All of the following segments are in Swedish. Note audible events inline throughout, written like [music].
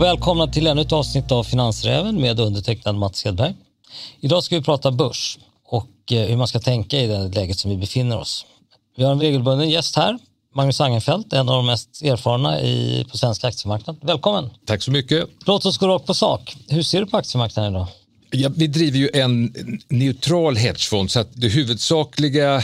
Välkomna till ännu ett avsnitt av Finansräven med undertecknad Mats Hedberg. Idag ska vi prata börs och eh, hur man ska tänka i det läget som vi befinner oss. Vi har en regelbunden gäst här, Magnus Angenfeldt, en av de mest erfarna i, på svensk aktiemarknad. Välkommen! Tack så mycket. Låt oss gå rakt på sak. Hur ser du på aktiemarknaden idag? Ja, vi driver ju en neutral hedgefond så att det huvudsakliga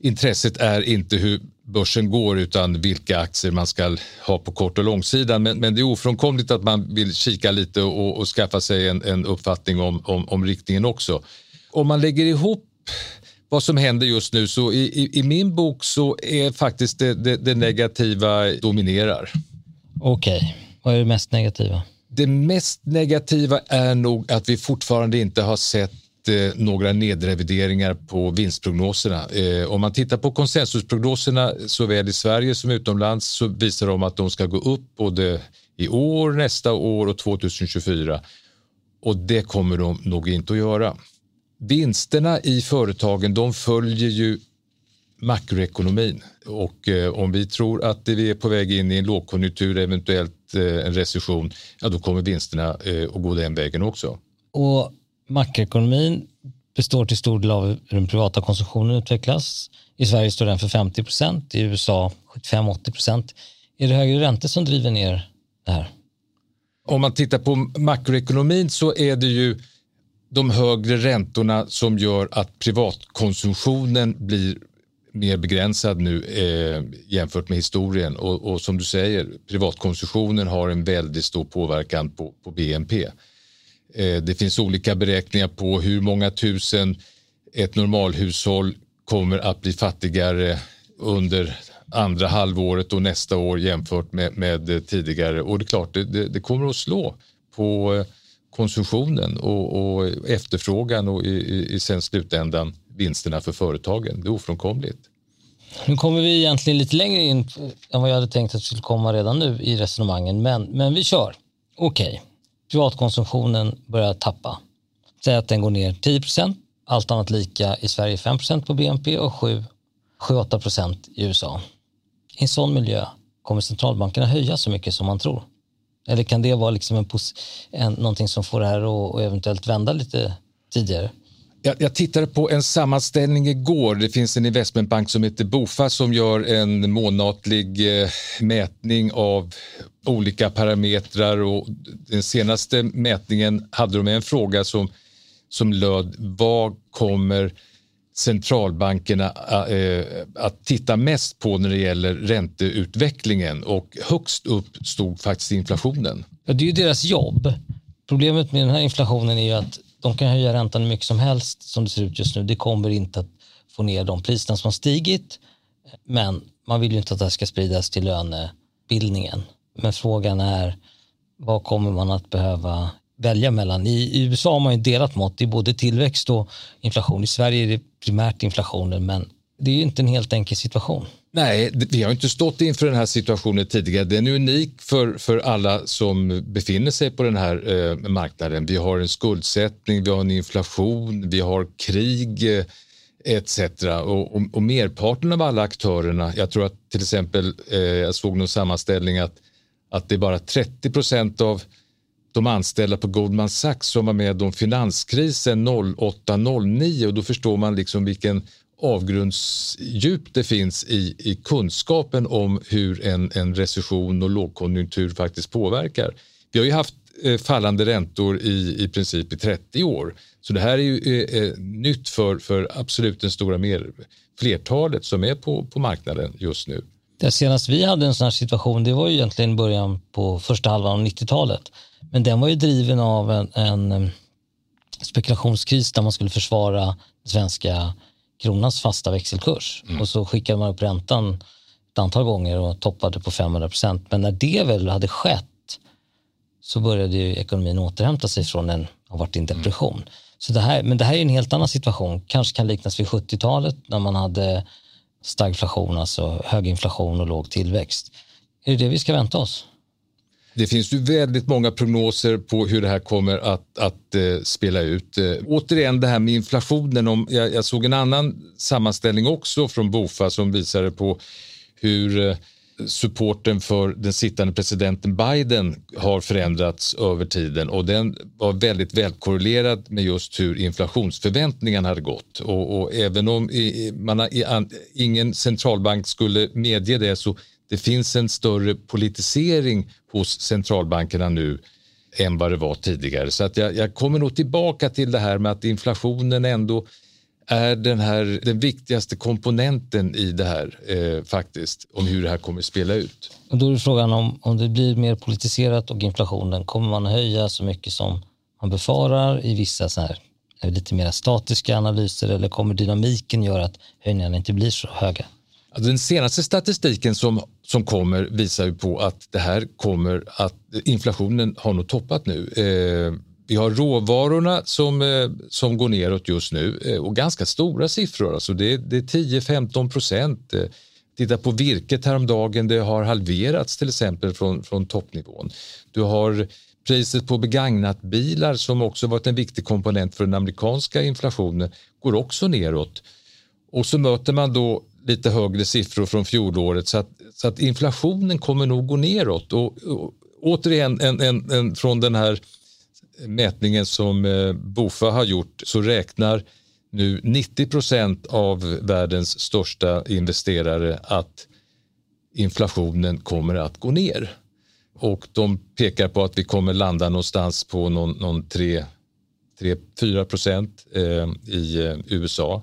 intresset är inte hur börsen går utan vilka aktier man ska ha på kort och långsidan. Men, men det är ofrånkomligt att man vill kika lite och, och skaffa sig en, en uppfattning om, om, om, riktningen också. Om man lägger ihop vad som händer just nu så i, i, i min bok så är faktiskt det, det, det negativa dominerar. Okej, okay. vad är det mest negativa? Det mest negativa är nog att vi fortfarande inte har sett Eh, några nedrevideringar på vinstprognoserna. Eh, om man tittar på konsensusprognoserna såväl i Sverige som utomlands så visar de att de ska gå upp både i år, nästa år och 2024. Och det kommer de nog inte att göra. Vinsterna i företagen de följer ju makroekonomin och eh, om vi tror att vi är på väg in i en lågkonjunktur, eventuellt eh, en recession, ja då kommer vinsterna eh, att gå den vägen också. Och makroekonomin består till stor del av hur den privata konsumtionen utvecklas. I Sverige står den för 50 procent, i USA 75-80 procent. Är det högre räntor som driver ner det här? Om man tittar på makroekonomin så är det ju de högre räntorna som gör att privatkonsumtionen blir mer begränsad nu eh, jämfört med historien och, och, som du säger, privatkonsumtionen har en väldigt stor påverkan på, på BNP. Eh, det finns olika beräkningar på hur många tusen ett normalhushåll kommer att bli fattigare under andra halvåret och nästa år jämfört med, med tidigare och det är klart det, det, det kommer att slå på eh, konsumtionen och, och efterfrågan och i, i, i sen slutändan vinsterna för företagen. Det är ofrånkomligt. Nu kommer vi egentligen lite längre in än vad jag hade tänkt att vi skulle komma redan nu i resonemangen, men, men vi kör. Okej, okay privatkonsumtionen börjar tappa. Säg att den går ner 10 procent, allt annat lika i Sverige 5 procent på BNP och 7-8 i USA. I en sån miljö kommer centralbankerna höja så mycket som man tror. Eller kan det vara liksom en, en, någonting som får det här att eventuellt vända lite tidigare? Jag, jag, tittade på en sammanställning igår. Det finns en investmentbank som heter Bofa som gör en månatlig eh, mätning av olika parametrar och den senaste mätningen hade de en fråga som, som löd vad kommer centralbankerna eh, att titta mest på när det gäller ränteutvecklingen och högst upp stod faktiskt inflationen. Ja, det är ju deras jobb. Problemet med den här inflationen är ju att de kan höja räntan hur mycket som helst som det ser ut just nu. Det kommer inte att få ner de priserna som har stigit. Men man vill ju inte att det här ska spridas till lönebildningen. Men frågan är vad kommer man att behöva välja mellan? I, I, USA har man ju delat mått, det är både tillväxt och inflation. I Sverige är det primärt inflationen, men det är ju inte en helt enkel situation. Nej, vi har inte stått inför den här situationen tidigare. Den är unik för, för alla som befinner sig på den här eh, marknaden. Vi har en skuldsättning, vi har en inflation, vi har krig eh, etc. Och, och, och, merparten av alla aktörerna, jag tror att till exempel, eh, jag såg någon sammanställning att, att det är bara 30 procent av de anställda på Goldman Sachs som var med om finanskrisen 08-09 och då förstår man liksom vilken avgrundsdjup det finns i, i kunskapen om hur en, en recession och lågkonjunktur faktiskt påverkar. Vi har ju haft eh, fallande räntor i, i princip i 30 år. Så det här är ju eh, eh, nytt för, för absolut den stora mer, flertalet som är på, på marknaden just nu. Det senast vi hade en sån här situation, det var ju egentligen början på första halvan av 90-talet. Men den var ju driven av en, en eh, spekulationskris där man skulle försvara den svenska kronans fasta växelkurs mm. och så skickade man upp räntan ett antal gånger och toppade på 500 procent. Men när det väl hade skett så började ju ekonomin återhämta sig från en, har varit i en mm. depression. Mm. Så det här, men det här är en helt annan situation, kanske kan liknas vid 70-talet när man hade stagflation, alltså hög inflation och låg tillväxt. Är det det vi ska vänta oss? Det finns ju väldigt många prognoser på hur det här kommer att, att eh, spela ut. Eh, återigen det här med inflationen. Om, jag, jag, såg en annan sammanställning också från Bofa som visade på hur eh, supporten för den sittande presidenten Biden har förändrats över tiden och den var väldigt välkorrelerad med just hur inflationsförväntningarna hade gått. Och, och även om man har, ingen centralbank skulle medge det så det finns en större politisering hos centralbankerna nu än vad det var tidigare. Så att jag, jag kommer nog tillbaka till det här med att inflationen ändå är den, här, den viktigaste komponenten i det här eh, faktiskt, om hur det här kommer att spela ut. Och då är frågan om, om det blir mer politiserat och inflationen, kommer man höja så mycket som man befarar i vissa så här, lite mer statiska analyser eller kommer dynamiken göra att höjningarna inte blir så höga? Alltså den senaste statistiken som, som kommer visar ju på att det här kommer att inflationen har nog toppat nu. Eh, vi har råvarorna som, eh, som går neråt just nu eh, och ganska stora siffror. Alltså det, det är 10-15 procent. Eh, titta på virket häromdagen, det har halverats till exempel från, från toppnivån. Du har priset på begagnat bilar som också varit en viktig komponent för den amerikanska inflationen går också neråt. Och så möter man då lite högre siffror från fjolåret så att, så att inflationen kommer nog gå neråt. Och, och återigen en, en, en, från den här mätningen som eh, Bofa har gjort så räknar nu 90 procent av världens största investerare att inflationen kommer att gå ner. Och de pekar på att vi kommer landa någonstans på någon, någon 3-4 procent eh, i eh, USA.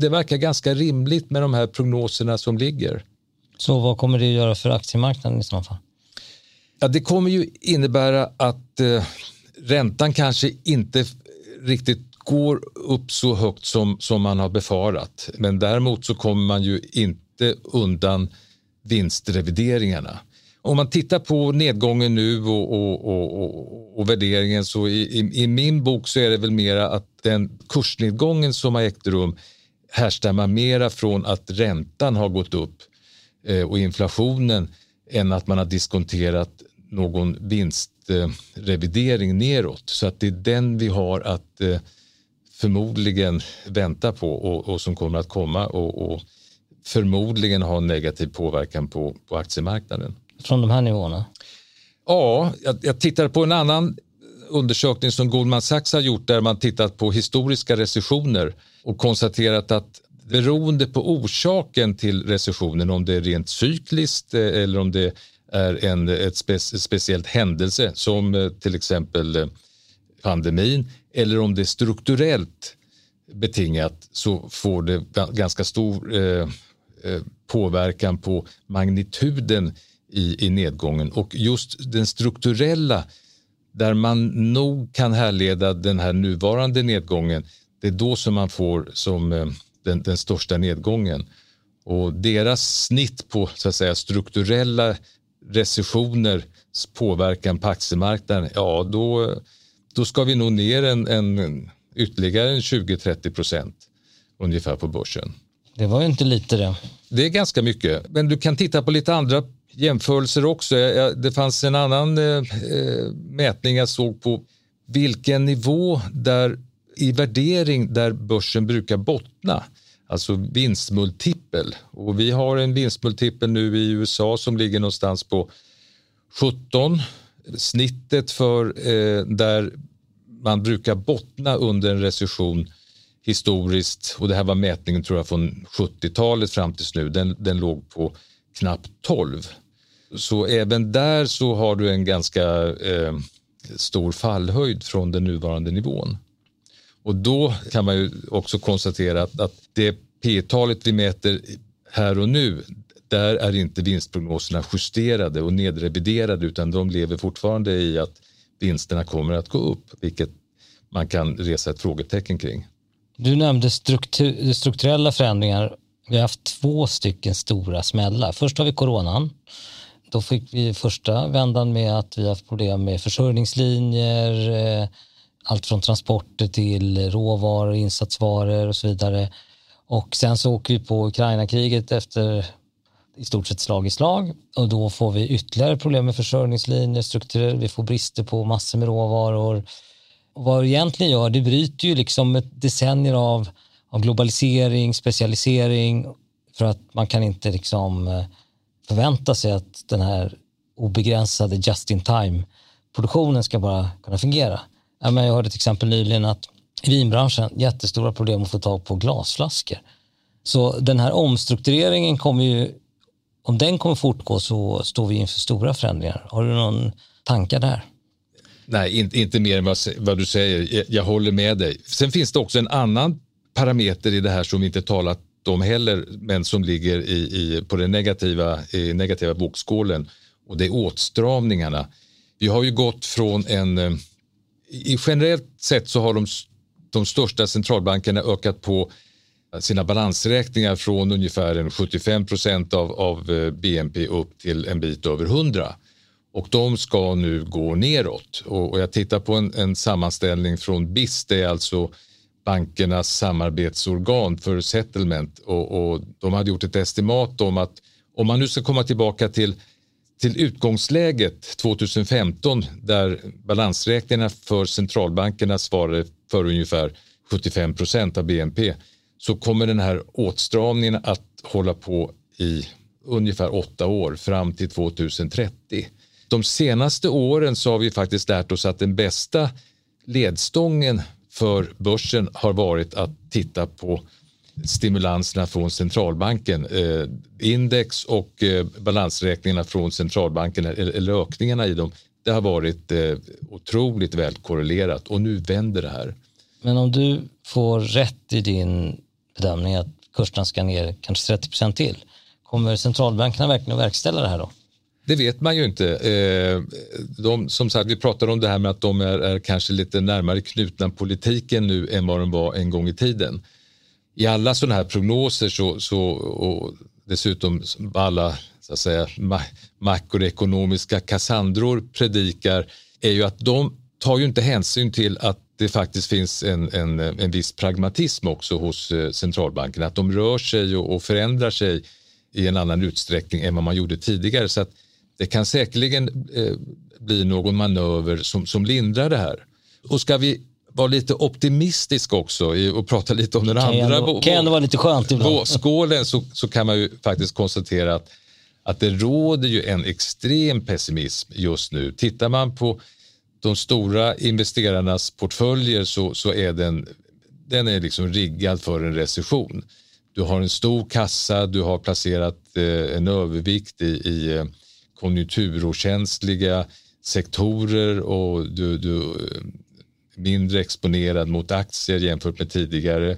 Det verkar ganska rimligt med de här prognoserna som ligger. Så vad kommer det att göra för aktiemarknaden i så fall? Ja, det kommer ju innebära att eh, räntan kanske inte riktigt går upp så högt som, som man har befarat. Men däremot så kommer man ju inte undan vinstrevideringarna. Om man tittar på nedgången nu och, och, och, och värderingen så i, i, i, min bok så är det väl mera att den kursnedgången som har ägt rum härstammar mera från att räntan har gått upp eh, och inflationen än att man har diskonterat någon vinstrevidering neråt. Så att det är den vi har att eh, förmodligen vänta på och, och som kommer att komma och, och, förmodligen ha en negativ påverkan på, på aktiemarknaden. Från de här nivåerna? Ja, jag, jag tittade på en annan undersökning som Goldman Sachs har gjort där man tittat på historiska recessioner och konstaterat att beroende på orsaken till recessionen, om det är rent cykliskt eh, eller om det är en ett spe, speciellt händelse som eh, till exempel eh, pandemin eller om det är strukturellt betingat så får det ganska stor eh, påverkan på magnituden i, i nedgången. Och just den strukturella där man nog kan härleda den här nuvarande nedgången det är då som man får som eh, den, den största nedgången. Och deras snitt på så att säga, strukturella recessioners påverkan på aktiemarknaden, ja då, då ska vi nog ner en, en ytterligare en 20-30 procent ungefär på börsen. Det var ju inte lite det. Det är ganska mycket, men du kan titta på lite andra jämförelser också. Det fanns en annan eh, eh, mätning jag såg på vilken nivå där i värdering där börsen brukar bottna alltså vinstmultipel. Och vi har en vinstmultipel nu i USA som ligger någonstans på 17. Snittet för eh, där man brukar bottna under en recession historiskt och det här var mätningen tror jag från 70-talet fram tills nu. Den, den låg på knappt 12. Så även där så har du en ganska eh, stor fallhöjd från den nuvarande nivån. Och då kan man ju också konstatera att, att det P-talet vi mäter här och nu, där är inte vinstprognoserna justerade och nedreviderade utan de lever fortfarande i att vinsterna kommer att gå upp, vilket man kan resa ett frågetecken kring. Du nämnde struktur, strukturella förändringar. Vi har haft två stycken stora smällar. Först har vi coronan. Då fick vi första vändan med att vi har haft problem med försörjningslinjer, eh, allt från transporter till råvaror, insatsvaror och så vidare. Och sen så åker vi på Ukraina-kriget efter i stort sett slag i slag och då får vi ytterligare problem med försörjningslinjer, strukturer, vi får brister på massor med råvaror. Och vad det egentligen gör, det bryter ju liksom ett decennier av, av globalisering, specialisering för att man kan inte liksom eh, förvänta sig att den här obegränsade just-in-time-produktionen ska bara kunna fungera. Jag hörde till exempel nyligen att i vinbranschen jättestora problem att få tag på glasflaskor. Så den här omstruktureringen kommer ju, om den kommer fortgå så står vi inför stora förändringar. Har du någon tankar där? Nej, inte, inte mer än vad, vad du säger. Jag, jag, håller med dig. Sen finns det också en annan parameter i det här som vi inte talat om heller, men som ligger i, i, på den negativa, i negativa bokskålen och det är åtstramningarna. Vi har ju gått från en... Eh, i generellt sett så har de, de största centralbankerna ökat på sina balansräkningar från ungefär 75 procent av, av eh, BNP upp till en bit över 100. Och de ska nu gå neråt. Och, och jag tittar på en, en, sammanställning från BIS, det är alltså bankernas samarbetsorgan för settlement och, och, de hade gjort ett estimat om att om man nu ska komma tillbaka till, till utgångsläget 2015 där balansräkningarna för centralbankerna svarade för ungefär 75 procent av BNP så kommer den här åtstramningen att hålla på i ungefär åtta år fram till 2030. De senaste åren så har vi faktiskt lärt oss att den bästa ledstången för börsen har varit att titta på stimulanserna från centralbanken. Eh, index och eh, balansräkningarna från centralbanken eller ökningarna i dem det har varit eh, otroligt väl korrelerat och nu vänder det här. Men om du får rätt i din bedömning att kurserna ska ner kanske 30 procent till, kommer centralbankerna verkligen att verkställa det här då? Det vet man ju inte. Eh, de, som sagt, vi pratar om det här med att de är, är kanske lite närmare knutna politiken nu än vad de var en gång i tiden. I alla sådana här prognoser så, så, och dessutom alla så att säga, makroekonomiska kassandror predikar är ju att de tar ju inte hänsyn till att det faktiskt finns en, en, en viss pragmatism också hos centralbanken. centralbankerna. Att de rör sig och, och förändrar sig i en annan utsträckning än vad man gjorde tidigare. Så att det kan säkerligen eh, bli någon manöver som, som lindrar det här. Och ska vi vara lite optimistisk också och prata lite om den kan andra ändå, kan ändå vara lite skönt ibland. skålen så, så kan man ju faktiskt konstatera att, att det råder ju en extrem pessimism just nu. Tittar man på de stora investerarnas portföljer så, så är den, den är liksom riggad för en recession. Du har en stor kassa, du har placerat eh, en övervikt i, i eh, konjunkturokänsliga sektorer och du, du är mindre exponerad mot aktier jämfört med tidigare.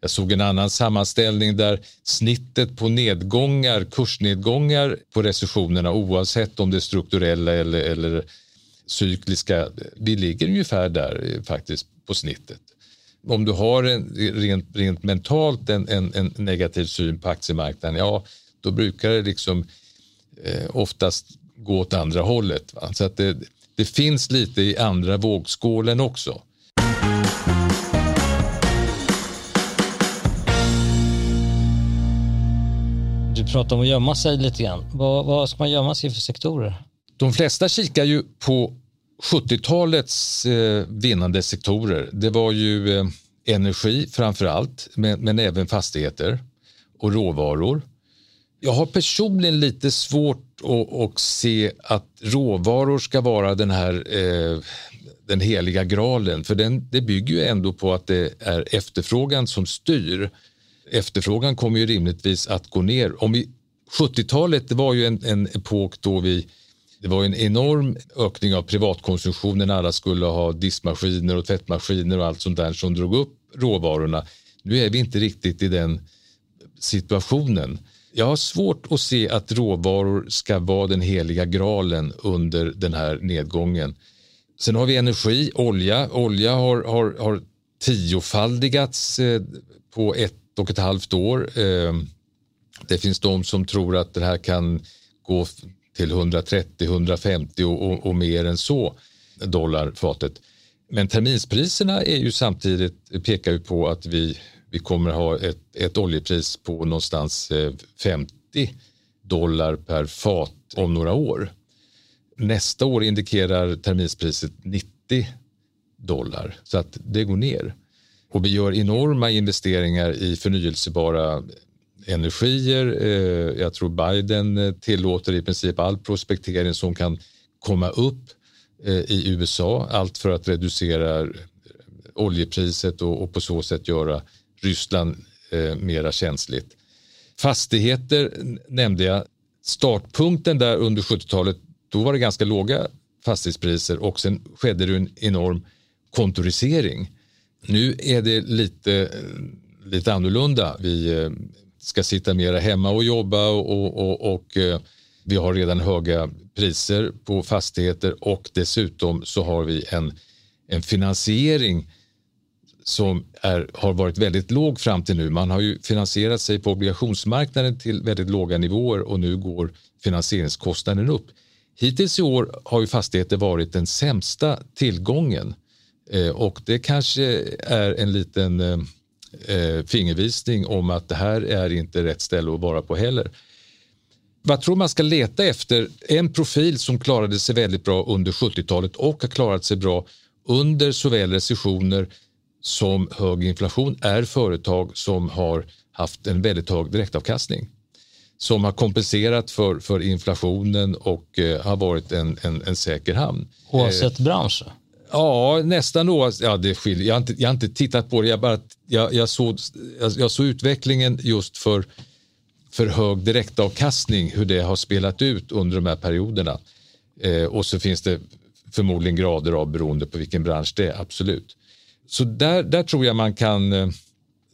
Jag såg en annan sammanställning där snittet på nedgångar, kursnedgångar på recessionerna oavsett om det är strukturella eller, eller cykliska, vi ligger ungefär där eh, faktiskt på snittet. Om du har en, rent, rent mentalt en, en, en negativ syn på aktiemarknaden, ja då brukar det liksom eh, oftast gå åt andra hållet. Va? Så att det, det finns lite i andra vågskålen också. Du pratar om att gömma sig lite grann. Vad, vad ska man gömma sig i för sektorer? De flesta kikar ju på 70-talets eh, vinnande sektorer. Det var ju eh, energi framför allt, men, men även fastigheter och råvaror. Jag har personligen lite svårt och, och se att råvaror ska vara den här eh, den heliga graalen, för den, det bygger ju ändå på att det är efterfrågan som styr. Efterfrågan kommer ju rimligtvis att gå ner. Om vi 70-talet det var ju en, en epok då vi det var en enorm ökning av privatkonsumtionen. Alla skulle ha diskmaskiner och tvättmaskiner och allt sånt där som drog upp råvarorna. Nu är vi inte riktigt i den situationen. Jag har svårt att se att råvaror ska vara den heliga graalen under den här nedgången. Sen har vi energi, olja. Olja har, har, har tiofaldigats eh, på ett och ett halvt år. Ehm, det finns de som tror att det här kan gå till 130, 150 och, och, och mer än så dollar fatet. Men terminspriserna är ju samtidigt pekar ju på att vi vi kommer ha ett, ett oljepris på någonstans eh, 50 dollar per fat om några år. Nästa år indikerar terminspriset 90 dollar så att det går ner. Och vi gör enorma investeringar i förnyelsebara energier. Eh, jag tror Biden eh, tillåter i princip all prospektering som kan komma upp i USA. Allt för att reducera oljepriset och på så sätt göra Ryssland eh, mera känsligt. Fastigheter nämnde jag. Startpunkten där under 70-talet, då var det ganska låga fastighetspriser och sen skedde det en enorm kontorisering. Nu är det lite, eh, lite annorlunda. Vi eh, ska sitta mera hemma och jobba och, och, och, och eh, vi har redan höga priser på fastigheter och dessutom så har vi en, en finansiering som är, har varit väldigt låg fram till nu. Man har ju finansierat sig på obligationsmarknaden till väldigt låga nivåer och nu går finansieringskostnaden upp. Hittills i år har ju fastigheter varit den sämsta tillgången eh, och det kanske är en liten eh, eh fingervisning om att det här är inte rätt ställe att vara på heller. Vad tror man ska leta efter? En profil som klarade sig väldigt bra under 70-talet och har klarat sig bra under såväl recessioner som hög inflation är företag som har haft en väldigt hög direktavkastning som har kompenserat för, för inflationen och eh, har varit en, en, en säker hamn. Oavsett eh, bransch? Ja, nästan oavsett. Ja, det skiljer. Jag, har inte, jag har inte tittat på det. Jag, bara, jag, jag, såg, jag, jag såg utvecklingen just för, för hög direktavkastning, hur det har spelat ut under de här perioderna. Eh, och så finns det förmodligen grader av beroende på vilken bransch det är, absolut. Så där, där tror jag man kan eh,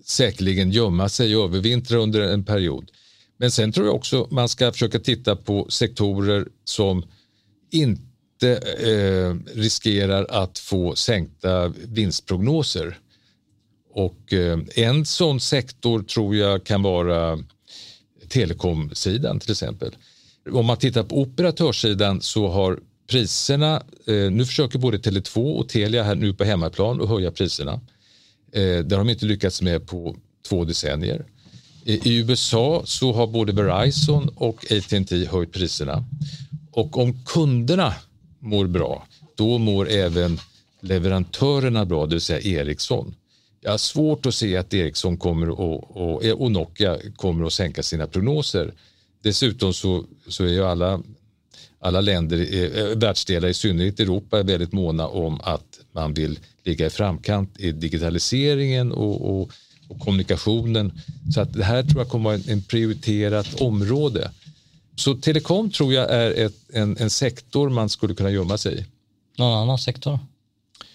säkerligen gömma sig och övervintra under en period. Men sen tror jag också man ska försöka titta på sektorer som inte eh, riskerar att få sänkta vinstprognoser. Och eh, en sån sektor tror jag kan vara telekomsidan till exempel. Om man tittar på operatörssidan så har priserna, eh, nu försöker både Tele2 och Telia här nu på hemmaplan att höja priserna. Eh, det har de inte lyckats med på två decennier. Eh, I USA så har både Verizon och AT&T höjt priserna. Och om kunderna mår bra, då mår även leverantörerna bra, det vill säga Ericsson. Jag har svårt att se att Ericsson kommer och, och, och Nokia kommer att sänka sina prognoser. Dessutom så, så är ju alla alla länder, eh, världsdelar, i synnerhet Europa, är väldigt måna om att man vill ligga i framkant i digitaliseringen och, och, och kommunikationen. Så att det här tror jag kommer att vara en prioriterat område. Så telekom tror jag är ett, en, en sektor man skulle kunna gömma sig i. Någon annan sektor?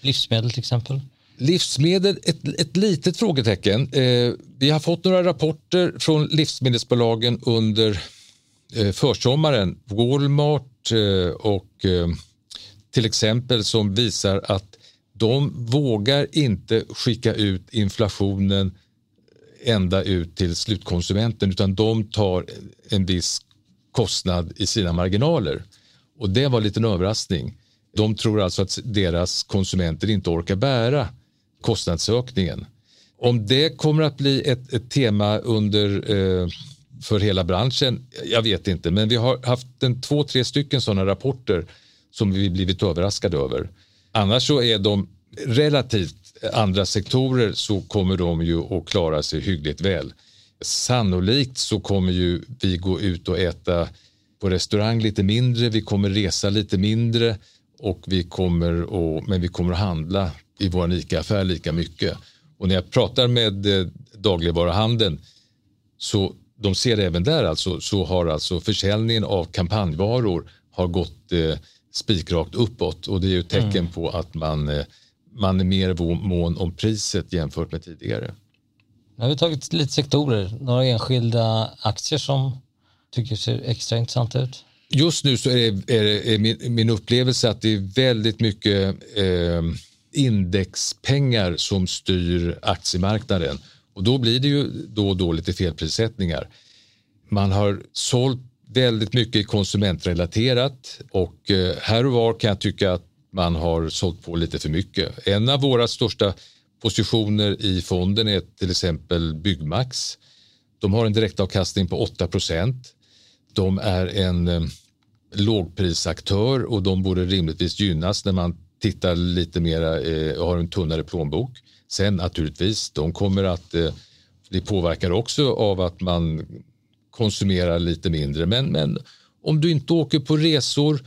Livsmedel till exempel? Livsmedel, ett, ett litet frågetecken. Eh, vi har fått några rapporter från livsmedelsbolagen under eh, försommaren. Walmart, Eh, Eh, och eh, till exempel som visar att de vågar inte skicka ut inflationen ända ut till slutkonsumenten utan de tar en viss kostnad i sina marginaler. Och det var en liten överraskning. De tror alltså att deras konsumenter inte orkar bära kostnadsökningen. Om det kommer att bli ett, ett tema under eh, för hela branschen? Jag vet inte, men vi har haft en, två, tre stycken sådana rapporter som vi blivit överraskade över. Annars så är de relativt andra sektorer så kommer de ju att klara sig hyggligt väl. Sannolikt så kommer ju vi gå ut och äta på restaurang lite mindre, vi kommer resa lite mindre och vi kommer att, men vi kommer att handla i vår ICA-affär lika mycket. Och när jag pratar med eh, dagligvaruhandeln så de ser även där alltså, så har alltså försäljningen av kampanjvaror har gått eh, spikrakt uppåt och det är ju ett tecken mm. på att man, eh, man är mer mån om priset jämfört med tidigare. Nu har vi tagit lite sektorer, några enskilda aktier som tycker ser extra intressanta ut. Just nu så är, är, är min, min, upplevelse att det är väldigt mycket eh, indexpengar som styr aktiemarknaden och då blir det ju då och då lite felprissättningar. Man har sålt väldigt mycket konsumentrelaterat och eh, här och var kan jag tycka att man har sålt på lite för mycket. En av våra största positioner i fonden är till exempel Byggmax. De har en direktavkastning på 8 procent. De är en eh, lågprisaktör och de borde rimligtvis gynnas när man tittar lite mera eh, och har en tunnare plånbok. Sen naturligtvis, de kommer att eh, bli påverkade också av att man konsumerar lite mindre. Men, men om du inte åker på resor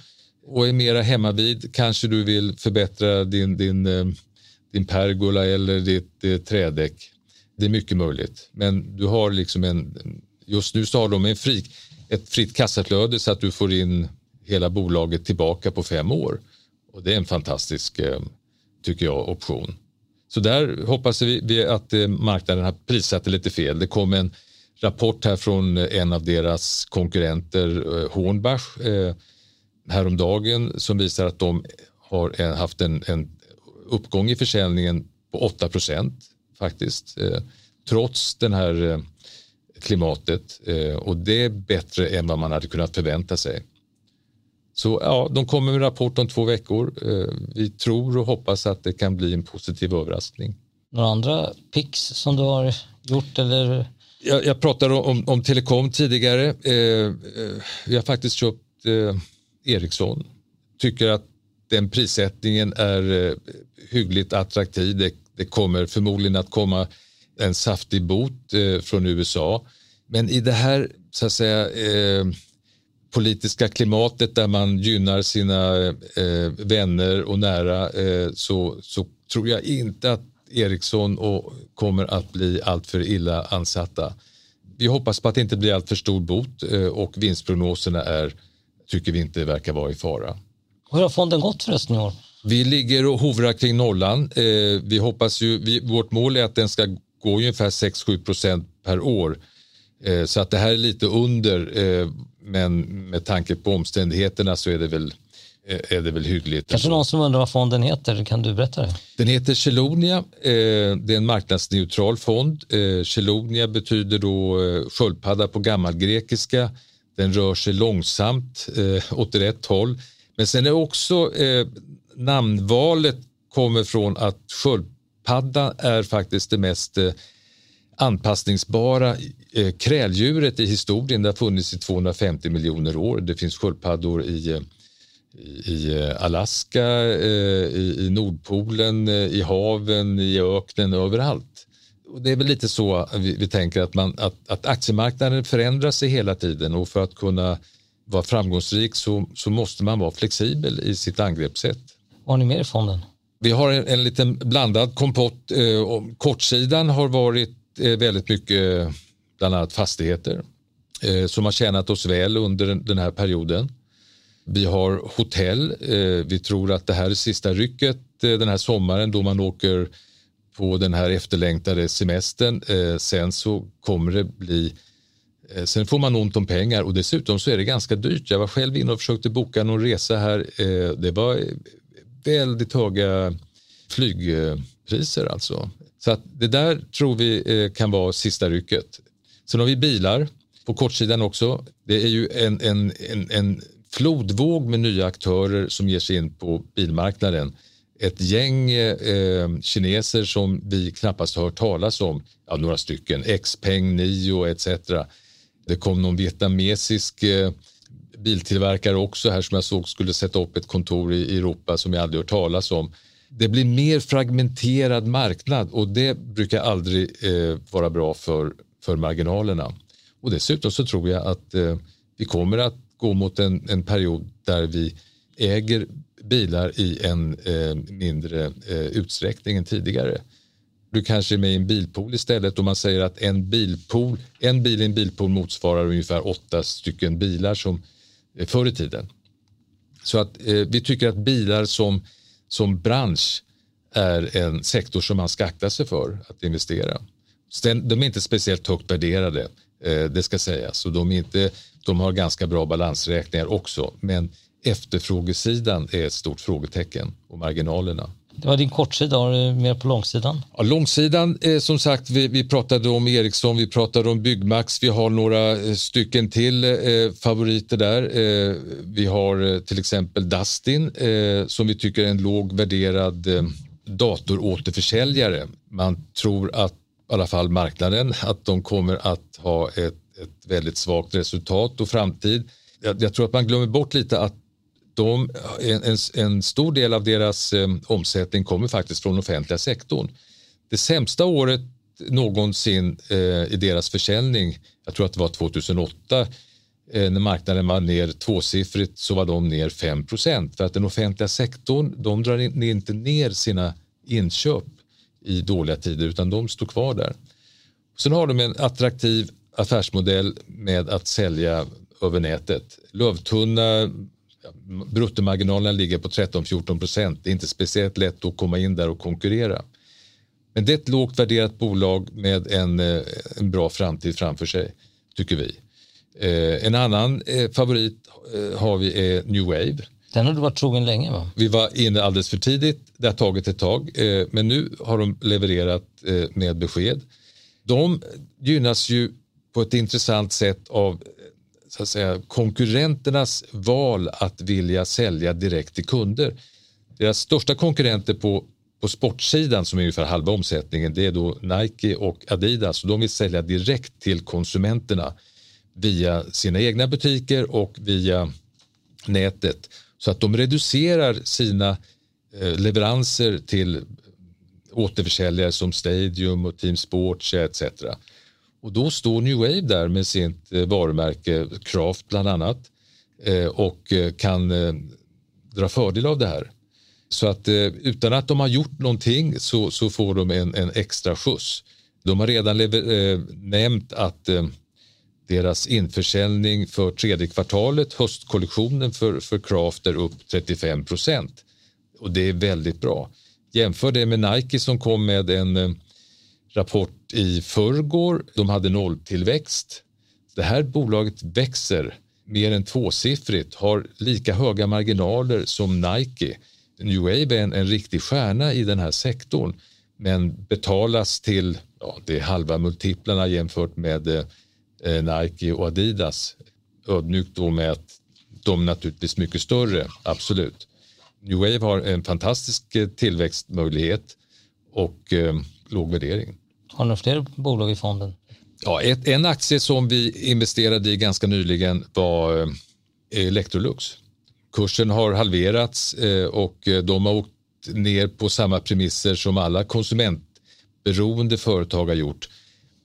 och är mera hemmavid kanske du vill förbättra din, din, eh, din pergola eller ditt, ditt trädäck. Det är mycket möjligt. Men du har liksom en, just nu så har de en fri, ett fritt kassaflöde så att du får in hela bolaget tillbaka på fem år. Och det är en fantastisk, tycker jag, option. Så där hoppas vi att eh, marknaden har prissatt det lite fel. Det kom en rapport här från eh, en av deras konkurrenter, eh, Hornbach, häromdagen som visar att de har haft en, en uppgång i försäljningen på 8 procent faktiskt. Trots den här klimatet och det är bättre än vad man hade kunnat förvänta sig. Så ja, de kommer med rapport om två veckor. Eh, vi tror och hoppas att det kan bli en positiv överraskning. Några andra pix som du har gjort eller? Jag, jag pratade om, om telekom tidigare. Eh, eh, vi har faktiskt köpt Ericsson. Tycker att den prissättningen är eh, hyggligt attraktiv. Det, det kommer förmodligen att komma en saftig bot eh, från USA. Men i det här så att säga, politiska klimatet där man gynnar sina eh, vänner och nära eh, så, så tror jag inte att Ericsson och kommer att bli alltför illa ansatta. Vi hoppas på att det inte blir alltför stor bot eh, och vinstprognoserna är tycker vi inte verkar vara i fara. Hur har fonden gått förresten i år? Vi ligger och hovrar kring nollan. Eh, vi hoppas ju, vi, vårt mål är att den ska gå ungefär 6-7 procent per år. Eh, så att det här är lite under, eh, men med tanke på omständigheterna så är det väl eh, är det väl hyggligt. Kanske någon som undrar vad fonden heter, kan du berätta det? Den heter Chelonia, eh, det är en marknadsneutral fond. Eh, Chelonia betyder då sköldpadda på gammalgrekiska den rör sig långsamt åt rätt håll. Men sen är också namnvalet kommer från att sköldpadda är faktiskt det mest anpassningsbara eh, kräldjuret i historien. Det har funnits i 250 miljoner år. Det finns sköldpaddor i, eh, i eh, Alaska, i, i Nordpolen, i haven, i öknen, överallt och det är väl lite så vi, vi tänker att, man, att, att aktiemarknaden förändrar sig hela tiden och för att kunna vara framgångsrik så, så måste man vara flexibel i sitt angreppssätt. Vad har ni mer i fonden? Vi har en, en liten blandad kompott. Eh, kortsidan har varit Eh, väldigt mycket bland annat fastigheter eh, som har tjänat oss väl under den, här perioden. Vi har hotell. Eh, vi tror att det här är sista rycket den här sommaren då man åker på den här efterlängtade semestern. Sen så kommer det bli Sen får man ont om pengar och dessutom så är det ganska dyrt. Jag var själv inne och försökte boka någon resa här. Det var väldigt höga flygpriser alltså. Så att det där tror vi eh, kan vara sista rycket. Sen har vi bilar på kortsidan också. Det är ju en, en, en, en flodvåg med nya aktörer som ger sig in på bilmarknaden ett gäng eh, kineser som vi knappast har hört talas om, ja, några stycken, Xpeng, Nio etc. Det kom någon vietnamesisk eh, biltillverkare också här som jag såg skulle sätta upp ett kontor i Europa som jag aldrig hört talas om. Det blir mer fragmenterad marknad och det brukar aldrig eh, vara bra för, för marginalerna. Och dessutom så tror jag att eh, vi kommer att gå mot en, en period där vi äger bilar i en eh, mindre eh, utsträckning än tidigare. Du kanske är med i en bilpool istället och man säger att en bilpool, en bil i en bilpool motsvarar ungefär åtta stycken bilar som eh, förr i tiden. Så att eh, vi tycker att bilar som, som bransch är en sektor som man ska akta sig för att investera. De är inte speciellt högt värderade, eh, det ska sägas, och de, är inte, de har ganska bra balansräkningar också. Men efterfrågesidan är ett stort frågetecken och marginalerna. Det var din kortsida, har du mer på långsidan? Ja, långsidan, eh, som sagt, vi, vi, pratade om Ericsson, vi pratade om Byggmax, vi har några eh, stycken till eh, favoriter där. Eh, vi har eh, till exempel Dustin eh, som vi tycker är en låg värderad eh, datoråterförsäljare. Man tror att, i alla fall marknaden, [laughs] att de kommer att ha ett, ett väldigt svagt resultat och framtid. Jag, jag tror att man glömmer bort lite att de, en, en, stor del av deras eh, omsättning kommer faktiskt från offentliga sektorn. Det sämsta året någonsin eh, i deras försäljning. Jag tror att det var 2008 eh, när marknaden var ner tvåsiffrigt så var de ner 5 för att den offentliga sektorn de drar in, inte ner sina inköp i dåliga tider utan de står kvar där. Sen har de en attraktiv affärsmodell med att sälja över nätet. Lövtunna bruttomarginalerna ligger på 13-14 procent. Det är inte speciellt lätt att komma in där och konkurrera. Men det är ett lågt värderat bolag med en, eh, en bra framtid framför sig, tycker vi. Eh, en annan eh, favorit eh, har vi är New Wave. Den har du varit trogen länge va? Vi var inne alldeles för tidigt, det har tagit ett tag, men nu har de levererat med besked. De gynnas ju på ett intressant sätt av så att säga, konkurrenternas val att vilja sälja direkt till kunder. Deras största konkurrenter på, på sportsidan som är ungefär halva omsättningen det är då Nike och Adidas och de vill sälja direkt till konsumenterna via sina egna butiker och via nätet så att de reducerar sina eh, leveranser till återförsäljare som Stadium och Team Sports etc. Och då står New Wave där med sitt eh, varumärke Craft bland annat eh, och eh, kan dra fördel av det här. Så att utan att de har gjort någonting så, så får de en, en extra skjuts. De har redan lever, nämnt att äh, deras införsäljning för tredje kvartalet, höstkollektionen för, för Craft är upp 35 procent. Och det är väldigt bra. Jämför det med Nike som kom med en rapport i förrgår. De hade nolltillväxt. Det här bolaget växer mer än tvåsiffrigt, har lika höga marginaler som Nike. New Wave är en, en riktig stjärna i den här sektorn men betalas till ja, det är halva multiplarna jämfört med eh, eh Nike och Adidas. Ödmjukt då med att de naturligtvis mycket större, absolut. New Wave har en fantastisk eh, tillväxtmöjlighet och eh, låg värdering. Har ni fler bolag i fonden? Ja, ett, en aktie som vi investerade i ganska nyligen var eh, Electrolux. Kursen har halverats eh, och eh, de har åkt ner på samma premisser som alla konsumentberoende företag har gjort.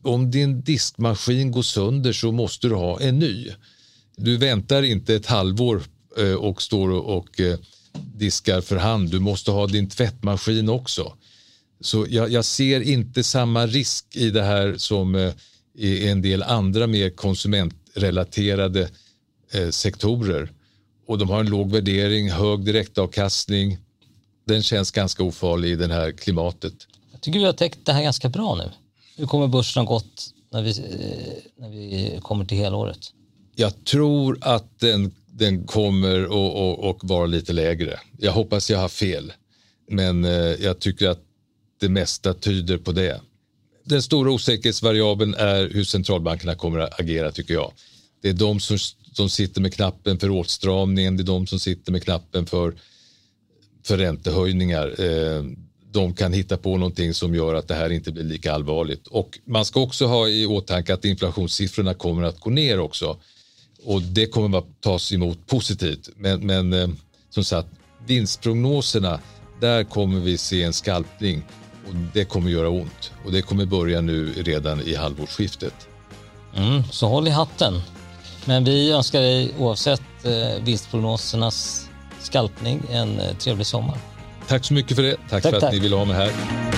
Om din diskmaskin går sönder så måste du ha en ny. Du väntar inte ett halvår och står och diskar för hand. Du måste ha din tvättmaskin också. Så jag, jag, ser inte samma risk i det här som eh, i en del andra mer konsumentrelaterade eh, sektorer. Och de har en låg värdering, hög direktavkastning. Den känns ganska ofarlig i det här klimatet. Jag tycker vi har täckt det här ganska bra nu. Hur kommer börsen ha gått när vi, eh, när vi kommer till helåret? Jag tror att den, den kommer att vara lite lägre. Jag hoppas jag har fel. Men eh, jag tycker att det mesta tyder på det. Den stora osäkerhetsvariabeln är hur centralbankerna kommer att agera tycker jag. Det är de som, som sitter med knappen för åtstramningen, det är de som sitter med knappen för, för räntehöjningar. Eh, de kan hitta på någonting som gör att det här inte blir lika allvarligt. Och man ska också ha i åtanke att inflationssiffrorna kommer att gå ner också. Och det kommer att tas emot positivt. Men, men eh, som sagt, vinstprognoserna, där kommer vi se en skalpning och det kommer göra ont och det kommer börja nu redan i halvårsskiftet. Mm, så håll i hatten. Men vi önskar dig oavsett eh, vinstprognosernas skalpning en eh, trevlig sommar. Tack så mycket för det. Tack, tack för att tack. ni ville ha mig här.